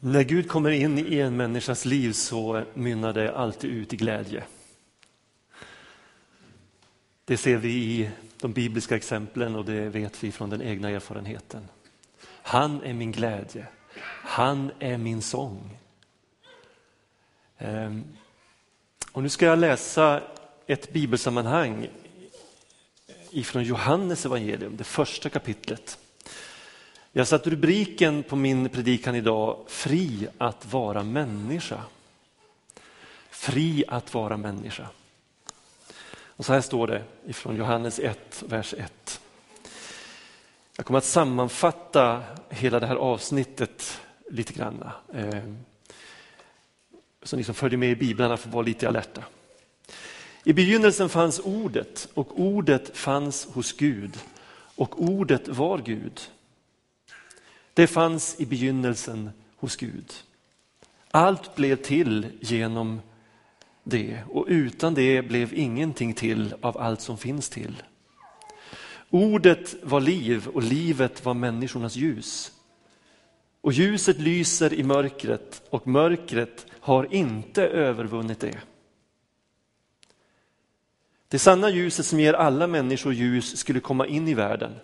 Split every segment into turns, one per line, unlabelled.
När Gud kommer in i en människas liv så mynnar det alltid ut i glädje. Det ser vi i de bibliska exemplen och det vet vi från den egna erfarenheten. Han är min glädje, han är min sång. Ehm, och nu ska jag läsa ett bibelsammanhang ifrån Johannes evangelium, det första kapitlet. Jag satt rubriken på min predikan idag, Fri att vara människa. Fri att vara människa. Och så här står det ifrån Johannes 1, vers 1. Jag kommer att sammanfatta hela det här avsnittet lite grann. Eh, så ni som följer med i biblarna får vara lite alerta. I begynnelsen fanns ordet och ordet fanns hos Gud och ordet var Gud. Det fanns i begynnelsen hos Gud. Allt blev till genom det och utan det blev ingenting till av allt som finns till. Ordet var liv och livet var människornas ljus. Och ljuset lyser i mörkret och mörkret har inte övervunnit det. Det sanna ljuset som ger alla människor ljus skulle komma in i världen.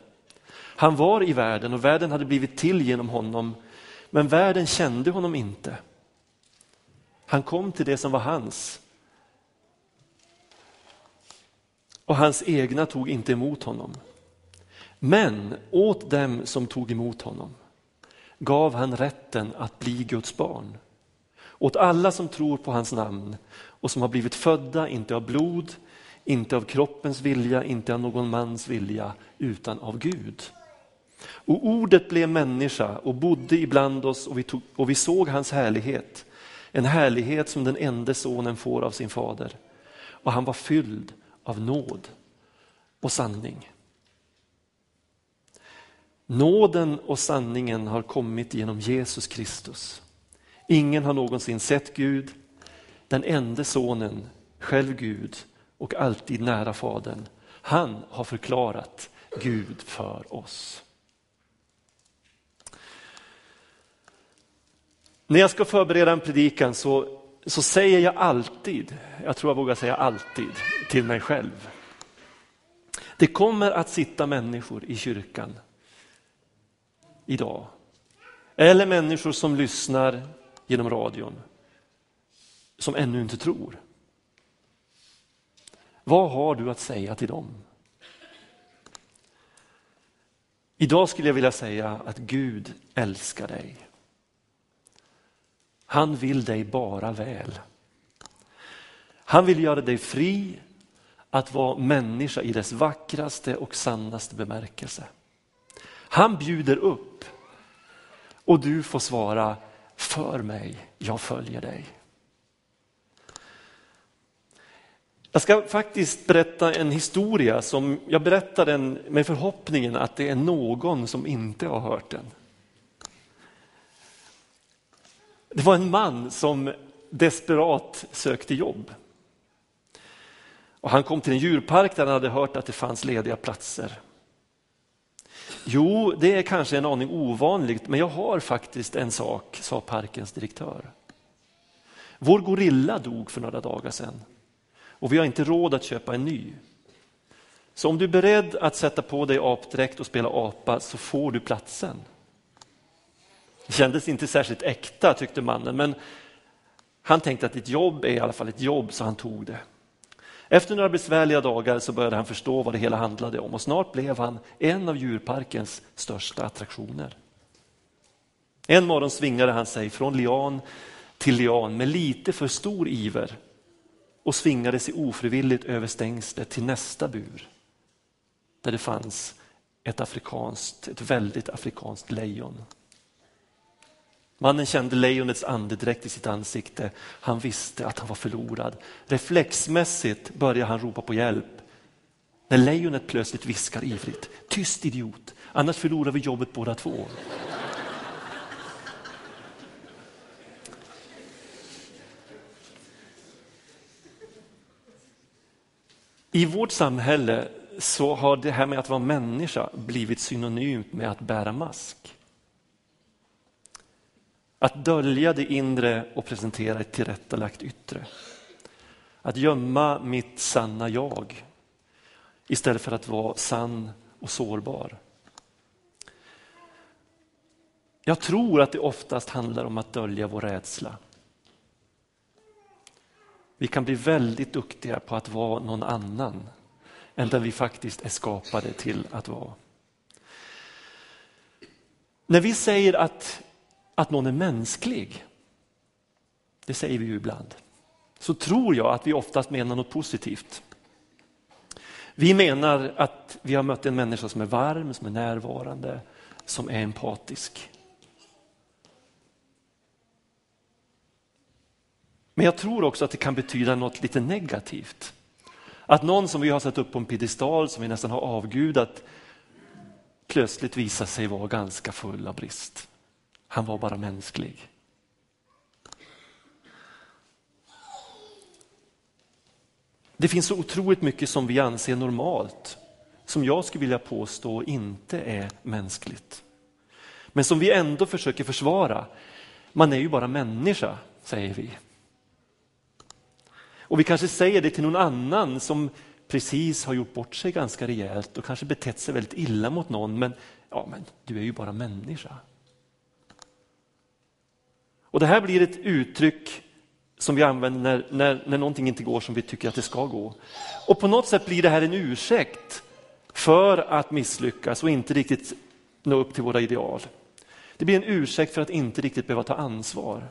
Han var i världen och världen hade blivit till genom honom, men världen kände honom inte. Han kom till det som var hans. Och hans egna tog inte emot honom. Men åt dem som tog emot honom gav han rätten att bli Guds barn. Åt alla som tror på hans namn och som har blivit födda, inte av blod, inte av kroppens vilja, inte av någon mans vilja, utan av Gud. Och ordet blev människa och bodde ibland oss och vi, tog, och vi såg hans härlighet. En härlighet som den enda sonen får av sin fader. Och han var fylld av nåd och sanning. Nåden och sanningen har kommit genom Jesus Kristus. Ingen har någonsin sett Gud, den enda sonen, själv Gud och alltid nära Fadern. Han har förklarat Gud för oss. När jag ska förbereda en predikan så, så säger jag alltid, jag tror jag vågar säga alltid, till mig själv. Det kommer att sitta människor i kyrkan idag. Eller människor som lyssnar genom radion, som ännu inte tror. Vad har du att säga till dem? Idag skulle jag vilja säga att Gud älskar dig. Han vill dig bara väl. Han vill göra dig fri att vara människa i dess vackraste och sannaste bemärkelse. Han bjuder upp och du får svara för mig, jag följer dig. Jag ska faktiskt berätta en historia som jag berättar den med förhoppningen att det är någon som inte har hört den. Det var en man som desperat sökte jobb. Och han kom till en djurpark där han hade hört att det fanns lediga platser. Jo, det är kanske en aning ovanligt, men jag har faktiskt en sak, sa parkens direktör. Vår gorilla dog för några dagar sedan och vi har inte råd att köpa en ny. Så om du är beredd att sätta på dig apdräkt och spela apa så får du platsen. Det kändes inte särskilt äkta tyckte mannen, men han tänkte att ett jobb är i alla fall ett jobb så han tog det. Efter några besvärliga dagar så började han förstå vad det hela handlade om och snart blev han en av djurparkens största attraktioner. En morgon svingade han sig från lian till lian med lite för stor iver och svingade sig ofrivilligt över stängslet till nästa bur. Där det fanns ett, afrikanskt, ett väldigt afrikanskt lejon. Mannen kände lejonets andedräkt i sitt ansikte. Han visste att han var förlorad. Reflexmässigt började han ropa på hjälp. När lejonet plötsligt viskar ivrigt. Tyst idiot, annars förlorar vi jobbet båda två. I vårt samhälle så har det här med att vara människa blivit synonymt med att bära mask. Att dölja det inre och presentera ett tillrättalagt yttre. Att gömma mitt sanna jag istället för att vara sann och sårbar. Jag tror att det oftast handlar om att dölja vår rädsla. Vi kan bli väldigt duktiga på att vara någon annan än den vi faktiskt är skapade till att vara. När vi säger att, att någon är mänsklig, det säger vi ju ibland, så tror jag att vi oftast menar något positivt. Vi menar att vi har mött en människa som är varm, som är närvarande, som är empatisk. Men jag tror också att det kan betyda något lite negativt. Att någon som vi har satt upp på en piedestal, som vi nästan har avgudat, plötsligt visar sig vara ganska full av brist. Han var bara mänsklig. Det finns så otroligt mycket som vi anser normalt, som jag skulle vilja påstå inte är mänskligt. Men som vi ändå försöker försvara. Man är ju bara människa, säger vi. Och vi kanske säger det till någon annan som precis har gjort bort sig ganska rejält och kanske betett sig väldigt illa mot någon. Men, ja, men du är ju bara människa. Och Det här blir ett uttryck som vi använder när, när, när någonting inte går som vi tycker att det ska gå. Och på något sätt blir det här en ursäkt för att misslyckas och inte riktigt nå upp till våra ideal. Det blir en ursäkt för att inte riktigt behöva ta ansvar.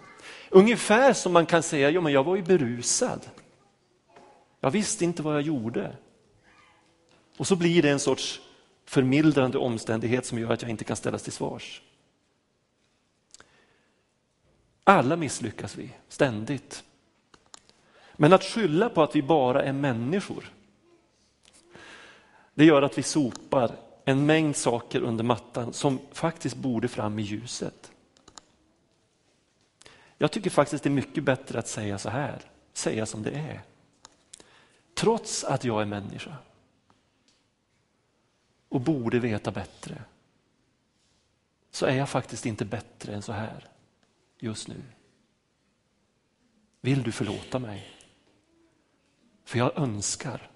Ungefär som man kan säga, jo men jag var ju berusad. Jag visste inte vad jag gjorde. Och så blir det en sorts förmildrande omständighet som gör att jag inte kan ställas till svars. Alla misslyckas vi, ständigt. Men att skylla på att vi bara är människor, det gör att vi sopar en mängd saker under mattan som faktiskt borde fram i ljuset. Jag tycker faktiskt det är mycket bättre att säga så här, säga som det är trots att jag är människa och borde veta bättre, så är jag faktiskt inte bättre än så här just nu. Vill du förlåta mig? För jag önskar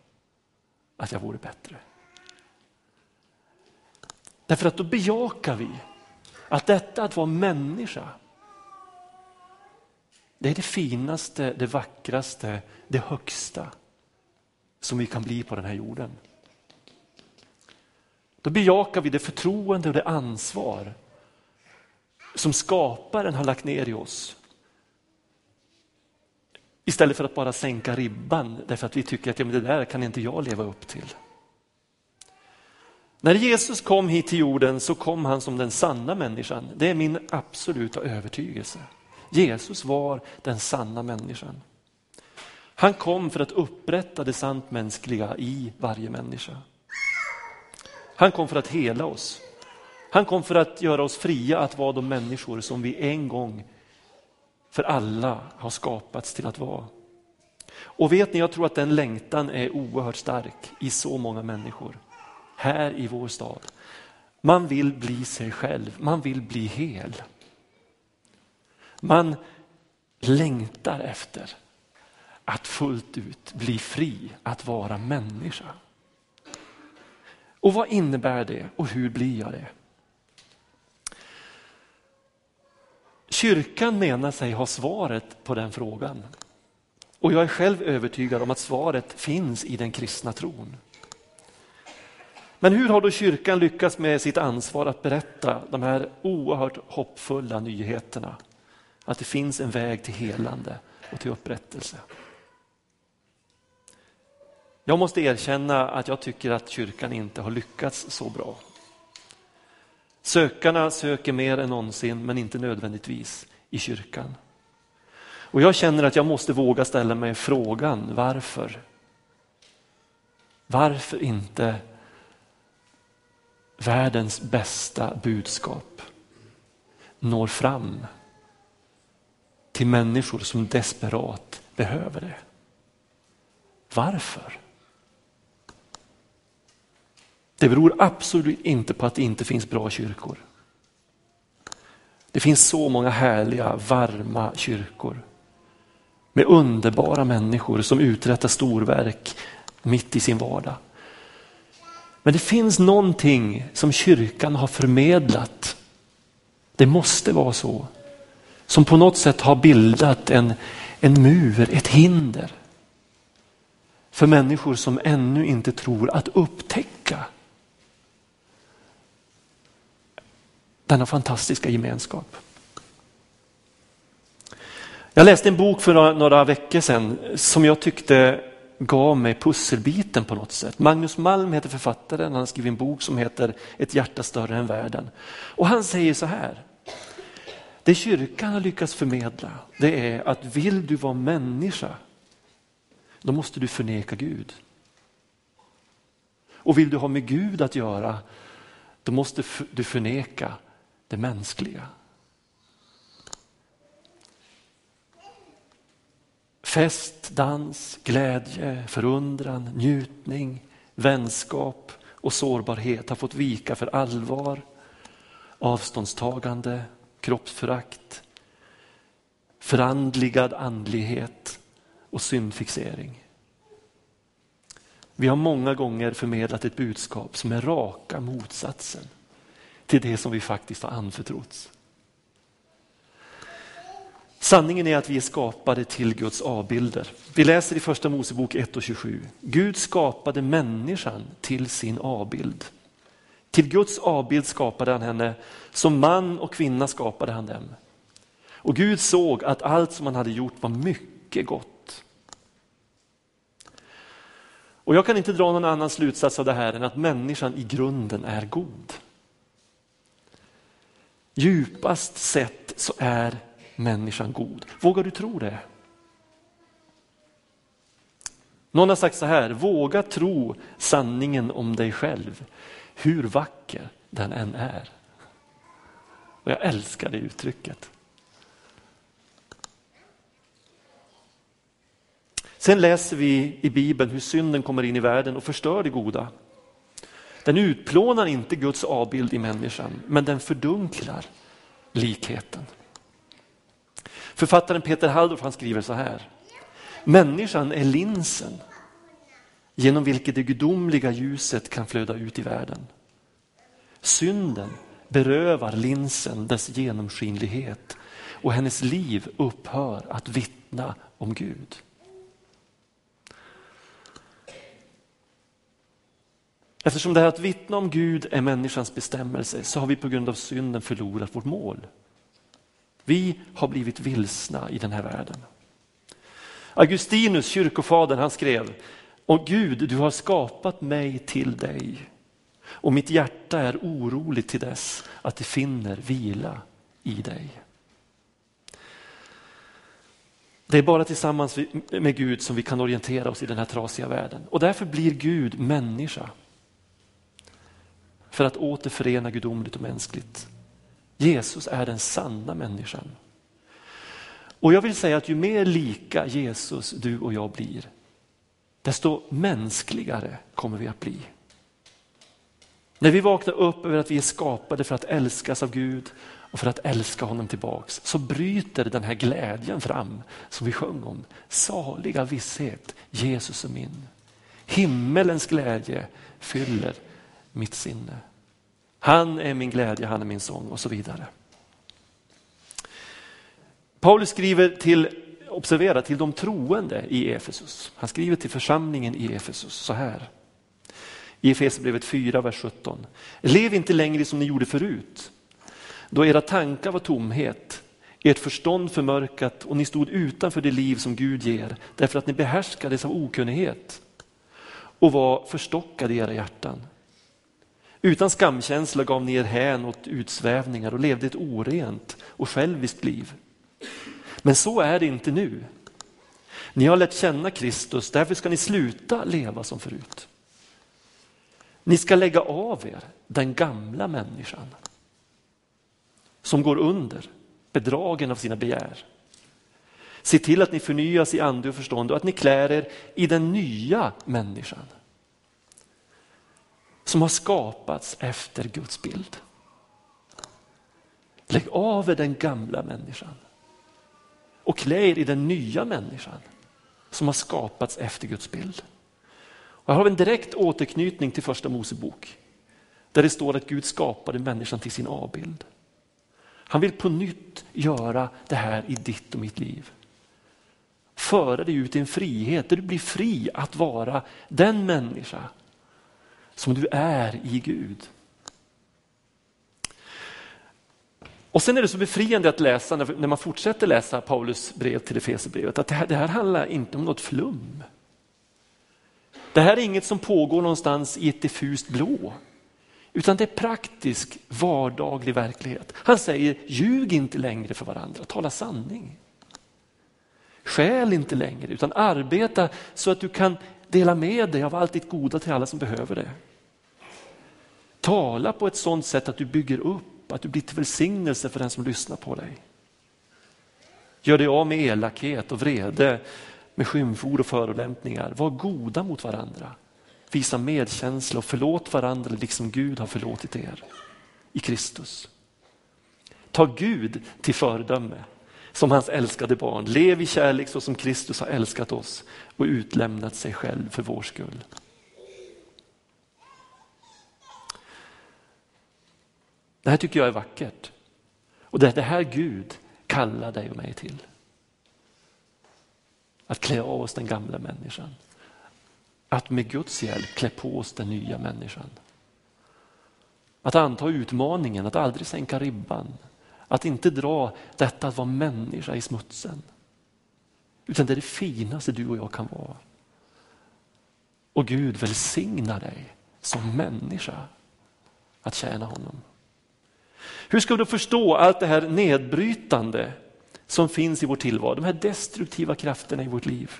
att jag vore bättre. Därför att då bejakar vi att detta att vara människa, det är det finaste, det vackraste, det högsta som vi kan bli på den här jorden. Då bejakar vi det förtroende och det ansvar som skaparen har lagt ner i oss. Istället för att bara sänka ribban därför att vi tycker att ja, men det där kan inte jag leva upp till. När Jesus kom hit till jorden så kom han som den sanna människan. Det är min absoluta övertygelse. Jesus var den sanna människan. Han kom för att upprätta det sant mänskliga i varje människa. Han kom för att hela oss. Han kom för att göra oss fria att vara de människor som vi en gång för alla har skapats till att vara. Och vet ni, jag tror att den längtan är oerhört stark i så många människor här i vår stad. Man vill bli sig själv, man vill bli hel. Man längtar efter att fullt ut bli fri, att vara människa. Och vad innebär det och hur blir jag det? Kyrkan menar sig ha svaret på den frågan. Och jag är själv övertygad om att svaret finns i den kristna tron. Men hur har då kyrkan lyckats med sitt ansvar att berätta de här oerhört hoppfulla nyheterna? Att det finns en väg till helande och till upprättelse. Jag måste erkänna att jag tycker att kyrkan inte har lyckats så bra. Sökarna söker mer än någonsin, men inte nödvändigtvis i kyrkan. Och jag känner att jag måste våga ställa mig frågan varför? Varför inte världens bästa budskap når fram till människor som desperat behöver det? Varför? Det beror absolut inte på att det inte finns bra kyrkor. Det finns så många härliga, varma kyrkor med underbara människor som uträttar storverk mitt i sin vardag. Men det finns någonting som kyrkan har förmedlat. Det måste vara så. Som på något sätt har bildat en, en mur, ett hinder. För människor som ännu inte tror att upptäcka denna fantastiska gemenskap. Jag läste en bok för några, några veckor sedan som jag tyckte gav mig pusselbiten på något sätt. Magnus Malm heter författaren, han har skrivit en bok som heter Ett hjärta större än världen. Och han säger så här, det kyrkan har lyckats förmedla det är att vill du vara människa, då måste du förneka Gud. Och vill du ha med Gud att göra, då måste du förneka det mänskliga. Fest, dans, glädje, förundran, njutning, vänskap och sårbarhet har fått vika för allvar, avståndstagande, kroppsförakt, förandligad andlighet och syndfixering. Vi har många gånger förmedlat ett budskap som är raka motsatsen till det som vi faktiskt har anförtrotts. Sanningen är att vi är skapade till Guds avbilder. Vi läser i första Mosebok 1 och 27. Gud skapade människan till sin avbild. Till Guds avbild skapade han henne, som man och kvinna skapade han dem. Och Gud såg att allt som han hade gjort var mycket gott. Och jag kan inte dra någon annan slutsats av det här än att människan i grunden är god. Djupast sett så är människan god. Vågar du tro det? Någon har sagt så här, våga tro sanningen om dig själv, hur vacker den än är. Och jag älskar det uttrycket. Sen läser vi i Bibeln hur synden kommer in i världen och förstör det goda. Den utplånar inte Guds avbild i människan, men den fördunklar likheten. Författaren Peter Halldorf han skriver så här. Människan är linsen genom vilket det gudomliga ljuset kan flöda ut i världen. Synden berövar linsen dess genomskinlighet och hennes liv upphör att vittna om Gud. Eftersom det här att vittna om Gud är människans bestämmelse så har vi på grund av synden förlorat vårt mål. Vi har blivit vilsna i den här världen. Augustinus, kyrkofadern, han skrev, Och Gud, du har skapat mig till dig och mitt hjärta är oroligt till dess att det finner vila i dig. Det är bara tillsammans med Gud som vi kan orientera oss i den här trasiga världen. Och därför blir Gud människa. För att återförena gudomligt och mänskligt. Jesus är den sanna människan. Och jag vill säga att ju mer lika Jesus du och jag blir, desto mänskligare kommer vi att bli. När vi vaknar upp över att vi är skapade för att älskas av Gud och för att älska honom tillbaks så bryter den här glädjen fram som vi sjöng om. Saliga visshet, Jesus är min. Himmelens glädje fyller mitt sinne. Han är min glädje, han är min sång och så vidare. Paulus skriver till, observera, till de troende i Efesus. Han skriver till församlingen i Efesus så här. I Efesierbrevet 4, vers 17. Lev inte längre som ni gjorde förut, då era tankar var tomhet, ert förstånd förmörkat och ni stod utanför det liv som Gud ger, därför att ni behärskades av okunnighet och var förstockade i era hjärtan. Utan skamkänsla gav ni er hän åt utsvävningar och levde ett orent och själviskt liv. Men så är det inte nu. Ni har lärt känna Kristus, därför ska ni sluta leva som förut. Ni ska lägga av er den gamla människan som går under, bedragen av sina begär. Se till att ni förnyas i ande och förstånd och att ni klär er i den nya människan som har skapats efter Guds bild. Lägg av er den gamla människan och klä er i den nya människan som har skapats efter Guds bild. Och här har vi en direkt återknytning till första Mosebok där det står att Gud skapade människan till sin avbild. Han vill på nytt göra det här i ditt och mitt liv. Föra dig ut i en frihet där du blir fri att vara den människa som du är i Gud. Och sen är det så befriande att läsa när man fortsätter läsa Paulus brev till Efesierbrevet att det här, det här handlar inte om något flum. Det här är inget som pågår någonstans i ett diffust blå. Utan det är praktisk vardaglig verklighet. Han säger ljug inte längre för varandra, tala sanning. Skäl inte längre utan arbeta så att du kan dela med dig av allt ditt goda till alla som behöver det. Tala på ett sådant sätt att du bygger upp, att du blir till välsignelse för den som lyssnar på dig. Gör dig av med elakhet och vrede, med skymford och förolämpningar. Var goda mot varandra. Visa medkänsla och förlåt varandra liksom Gud har förlåtit er i Kristus. Ta Gud till föredöme som hans älskade barn. Lev i kärlek så som Kristus har älskat oss och utlämnat sig själv för vår skull. Det här tycker jag är vackert. Och det är det här Gud kallar dig och mig till. Att klä av oss den gamla människan. Att med Guds hjälp klä på oss den nya människan. Att anta utmaningen, att aldrig sänka ribban. Att inte dra detta att vara människa i smutsen. Utan det är det finaste du och jag kan vara. Och Gud välsignar dig som människa att tjäna honom. Hur ska du förstå allt det här nedbrytande som finns i vår tillvaro, de här destruktiva krafterna i vårt liv?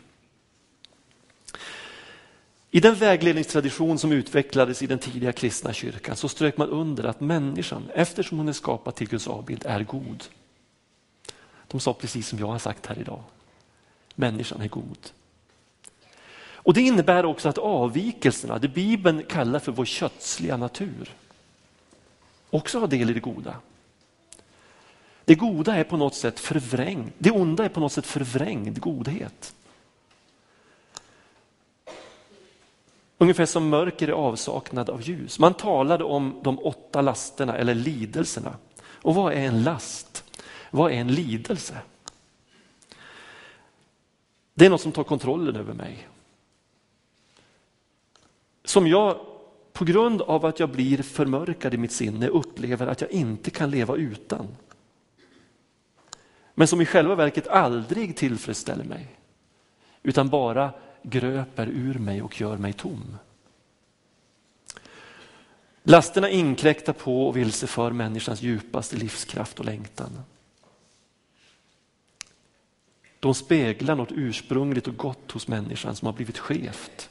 I den vägledningstradition som utvecklades i den tidiga kristna kyrkan så strök man under att människan, eftersom hon är skapad till Guds avbild, är god. De sa precis som jag har sagt här idag. Människan är god. Och Det innebär också att avvikelserna, det Bibeln kallar för vår kötsliga natur, också ha del i det goda. Det goda är på något sätt förvrängd, det onda är på något sätt förvrängd godhet. Ungefär som mörker är avsaknad av ljus. Man talade om de åtta lasterna eller lidelserna. Och vad är en last? Vad är en lidelse? Det är något som tar kontrollen över mig. Som jag på grund av att jag blir förmörkad i mitt sinne upplever att jag inte kan leva utan. Men som i själva verket aldrig tillfredsställer mig. Utan bara gröper ur mig och gör mig tom. Lasterna inkräktar på och vilseför människans djupaste livskraft och längtan. De speglar något ursprungligt och gott hos människan som har blivit skevt.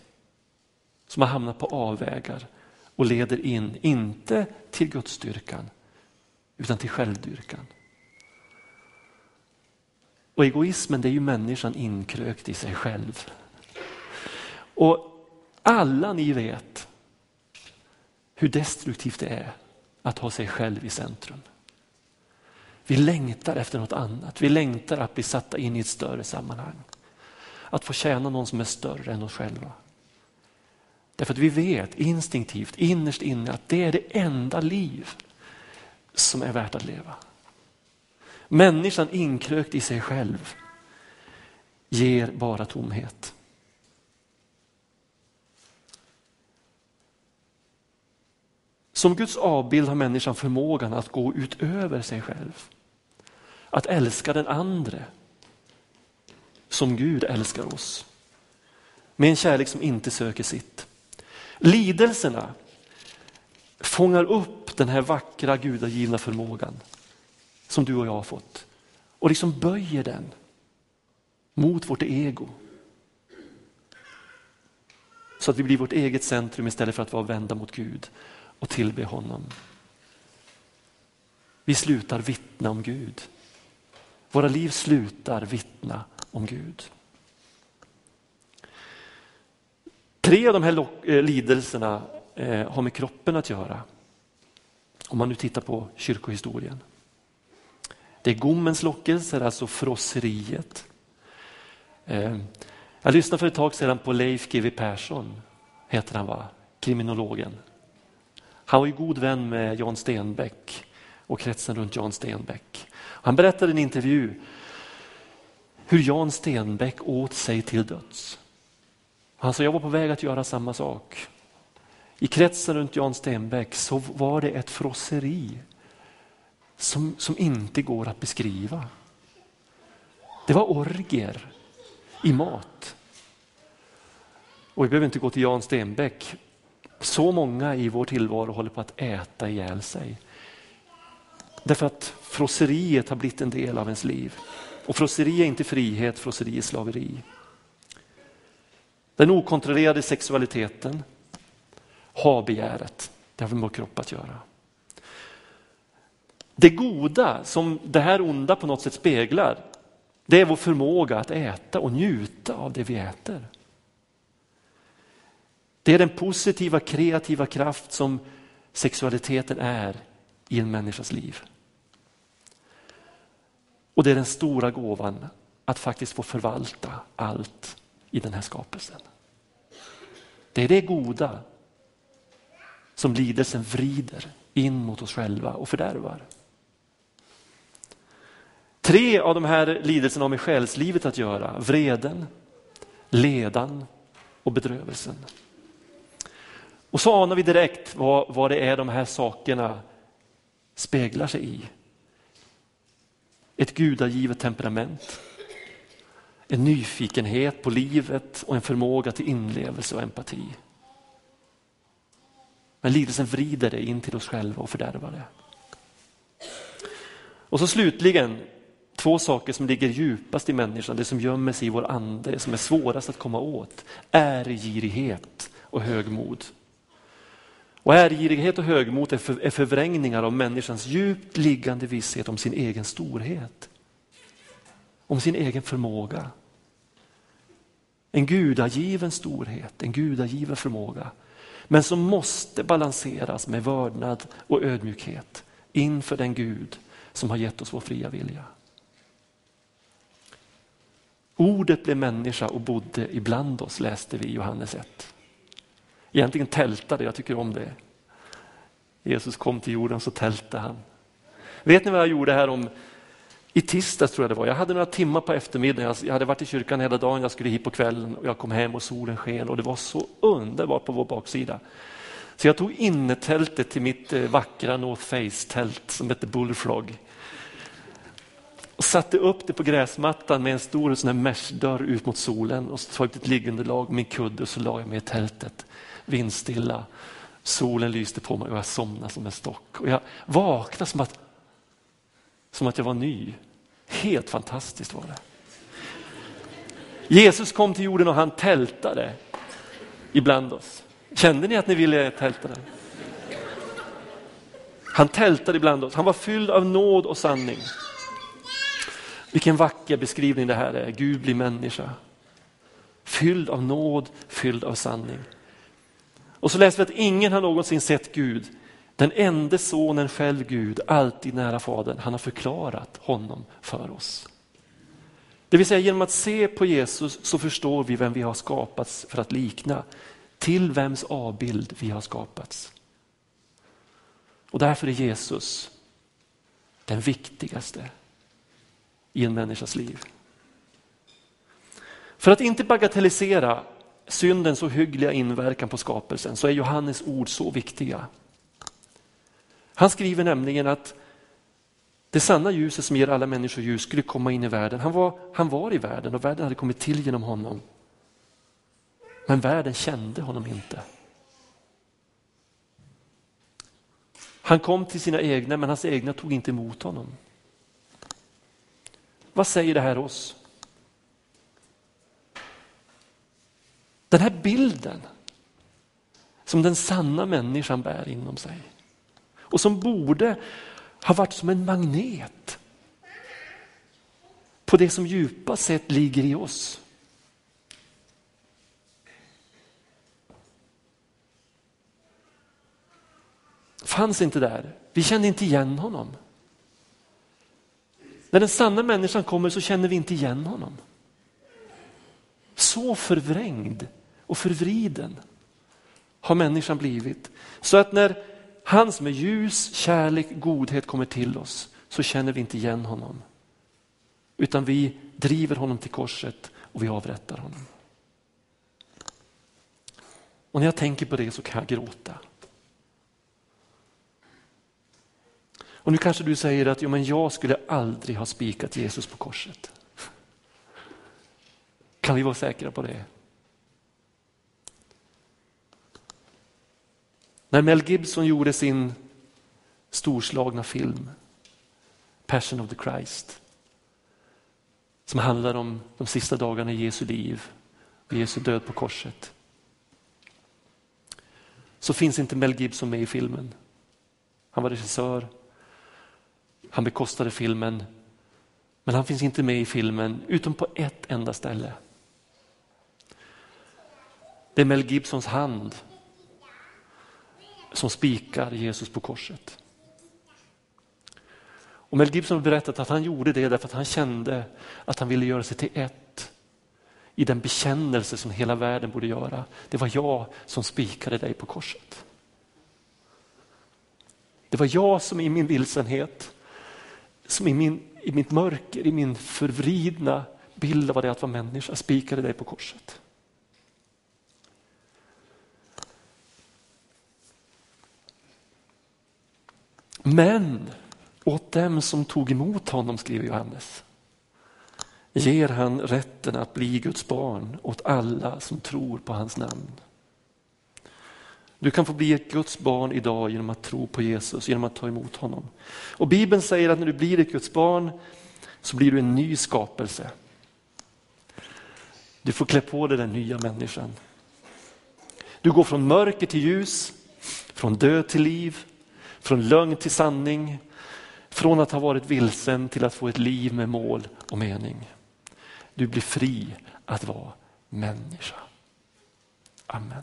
Som har hamnat på avvägar och leder in, inte till gudsdyrkan, utan till självdyrkan. Och egoismen det är ju människan inkrökt i sig själv. Och alla ni vet hur destruktivt det är att ha sig själv i centrum. Vi längtar efter något annat. Vi längtar att bli satta in i ett större sammanhang. Att få tjäna någon som är större än oss själva. Därför att vi vet instinktivt, innerst inne, att det är det enda liv som är värt att leva. Människan inkrökt i sig själv ger bara tomhet. Som Guds avbild har människan förmågan att gå utöver sig själv. Att älska den andre som Gud älskar oss. Med en kärlek som inte söker sitt. Lidelserna fångar upp den här vackra gudagivna förmågan som du och jag har fått och liksom böjer den mot vårt ego. Så att vi blir vårt eget centrum istället för att vara vända mot Gud och tillbe honom. Vi slutar vittna om Gud. Våra liv slutar vittna om Gud. Tre av de här eh, lidelserna eh, har med kroppen att göra. Om man nu tittar på kyrkohistorien. Det är gommens lockelser, alltså frosseriet. Eh, jag lyssnade för ett tag sedan på Leif GW Persson, heter han va? Kriminologen. Han var ju god vän med Jan Stenbeck och kretsen runt Jan Stenbeck. Han berättade i en intervju hur Jan Stenbeck åt sig till döds. Han sa, jag var på väg att göra samma sak. I kretsen runt Jan Stenbeck så var det ett frosseri som, som inte går att beskriva. Det var orger i mat. Och vi behöver inte gå till Jan Stenbeck. Så många i vår tillvaro håller på att äta ihjäl sig. Därför att frosseriet har blivit en del av ens liv. Och frosseri är inte frihet, frosseri är slaveri. Den okontrollerade sexualiteten, har begäret, det har med vår kropp att göra. Det goda som det här onda på något sätt speglar, det är vår förmåga att äta och njuta av det vi äter. Det är den positiva kreativa kraft som sexualiteten är i en människas liv. Och det är den stora gåvan att faktiskt få förvalta allt i den här skapelsen. Det är det goda som lidelsen vrider in mot oss själva och fördärvar. Tre av de här lidelserna har med själslivet att göra. Vreden, ledan och bedrövelsen. Och så anar vi direkt vad, vad det är de här sakerna speglar sig i. Ett gudagivet temperament, en nyfikenhet på livet och en förmåga till inlevelse och empati. Men lidelsen vrider det in till oss själva och fördärvar det. Och så slutligen, två saker som ligger djupast i människan, det som gömmer sig i vår ande, det som är svårast att komma åt. Äregirighet och högmod. Och ärgirighet och högmod är, för, är förvrängningar av människans djupt liggande visshet om sin egen storhet. Om sin egen förmåga. En gudagiven storhet, en gudagiven förmåga. Men som måste balanseras med vördnad och ödmjukhet inför den Gud som har gett oss vår fria vilja. Ordet blev människa och bodde ibland oss, läste vi i Johannes 1. Egentligen tältade, jag tycker om det. Jesus kom till jorden så tältade han. Vet ni vad jag gjorde här om i tisdags tror jag det var. Jag hade några timmar på eftermiddagen. Jag hade varit i kyrkan hela dagen, jag skulle hit på kvällen och jag kom hem och solen sken och det var så underbart på vår baksida. Så jag tog innetältet till mitt eh, vackra North Face-tält som heter Bullfrog. Och satte upp det på gräsmattan med en stor sån meshdörr ut mot solen och så tog jag ett liggunderlag, min kudde och så la jag mig i tältet vindstilla. Solen lyste på mig och jag somnade som en stock. Och jag vaknade som att, som att jag var ny. Helt fantastiskt var det. Jesus kom till jorden och han tältade ibland oss. Kände ni att ni ville tälta den? Han tältade ibland oss. Han var fylld av nåd och sanning. Vilken vacker beskrivning det här är. Gud blir människa. Fylld av nåd, fylld av sanning. Och så läser vi att ingen har någonsin sett Gud. Den enda sonen själv Gud, alltid nära Fadern, han har förklarat honom för oss. Det vill säga genom att se på Jesus så förstår vi vem vi har skapats för att likna. Till vems avbild vi har skapats. Och därför är Jesus den viktigaste i en människas liv. För att inte bagatellisera syndens ohyggliga inverkan på skapelsen så är Johannes ord så viktiga. Han skriver nämligen att det sanna ljuset som ger alla människor ljus skulle komma in i världen. Han var, han var i världen och världen hade kommit till genom honom. Men världen kände honom inte. Han kom till sina egna men hans egna tog inte emot honom. Vad säger det här oss? Den här bilden som den sanna människan bär inom sig och som borde ha varit som en magnet på det som djupast sett ligger i oss. Fanns inte där. Vi kände inte igen honom. När den sanna människan kommer så känner vi inte igen honom. Så förvrängd och förvriden har människan blivit. Så att när han som är ljus, kärlek, godhet kommer till oss så känner vi inte igen honom. Utan vi driver honom till korset och vi avrättar honom. Och när jag tänker på det så kan jag gråta. Och nu kanske du säger att jo, men jag skulle aldrig ha spikat Jesus på korset. Kan vi vara säkra på det? När Mel Gibson gjorde sin storslagna film Passion of the Christ som handlar om de sista dagarna i Jesu liv och Jesu död på korset. Så finns inte Mel Gibson med i filmen. Han var regissör, han bekostade filmen, men han finns inte med i filmen utom på ett enda ställe. Det är Mel Gibsons hand som spikar Jesus på korset. Och Mel Gibson har berättat att han gjorde det därför att han kände att han ville göra sig till ett i den bekännelse som hela världen borde göra. Det var jag som spikade dig på korset. Det var jag som i min vilsenhet, som i, min, i mitt mörker, i min förvridna bild av vad det är att vara människa, spikade dig på korset. Men åt dem som tog emot honom, skriver Johannes, ger han rätten att bli Guds barn åt alla som tror på hans namn. Du kan få bli ett Guds barn idag genom att tro på Jesus, genom att ta emot honom. Och Bibeln säger att när du blir ett Guds barn så blir du en ny skapelse. Du får klä på dig den nya människan. Du går från mörker till ljus, från död till liv, från lögn till sanning, från att ha varit vilsen till att få ett liv med mål och mening. Du blir fri att vara människa. Amen.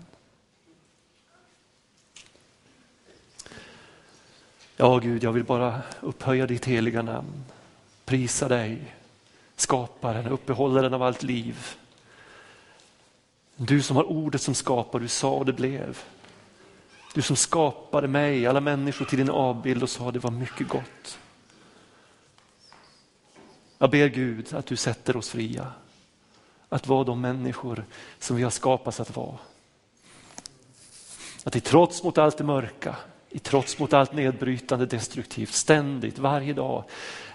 Ja Gud, jag vill bara upphöja ditt heliga namn. Prisa dig, skaparen, uppehållaren av allt liv. Du som har ordet som skapar, du sa och det blev. Du som skapade mig, alla människor till din avbild och sa det var mycket gott. Jag ber Gud att du sätter oss fria. Att vara de människor som vi har skapats att vara. Att i trots mot allt det mörka, i trots mot allt nedbrytande destruktivt, ständigt, varje dag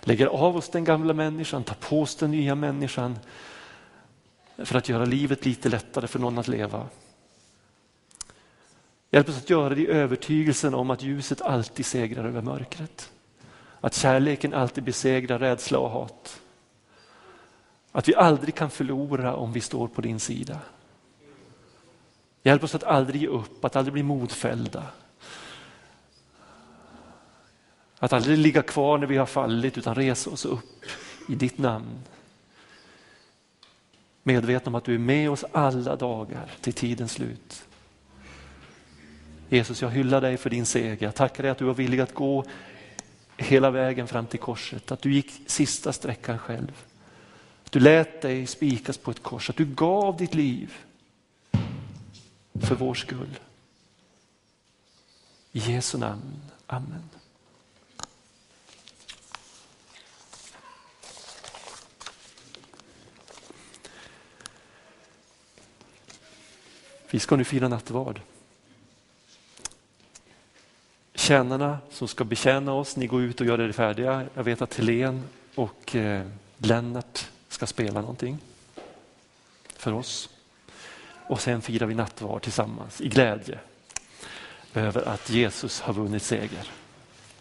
lägger av oss den gamla människan, tar på oss den nya människan för att göra livet lite lättare för någon att leva. Hjälp oss att göra det i övertygelsen om att ljuset alltid segrar över mörkret. Att kärleken alltid besegrar rädsla och hat. Att vi aldrig kan förlora om vi står på din sida. Hjälp oss att aldrig ge upp, att aldrig bli modfällda. Att aldrig ligga kvar när vi har fallit utan resa oss upp i ditt namn. Medvetna om att du är med oss alla dagar till tidens slut. Jesus, jag hyllar dig för din seger. Jag tackar dig att du var villig att gå hela vägen fram till korset. Att du gick sista sträckan själv. Att du lät dig spikas på ett kors. Att du gav ditt liv för vår skull. I Jesu namn. Amen. Vi ska nu fira nattvard. Tjänarna som ska betjäna oss, ni går ut och gör er färdiga. Jag vet att Helen och eh, Lennart ska spela någonting för oss. Och sen firar vi nattvard tillsammans i glädje över att Jesus har vunnit seger.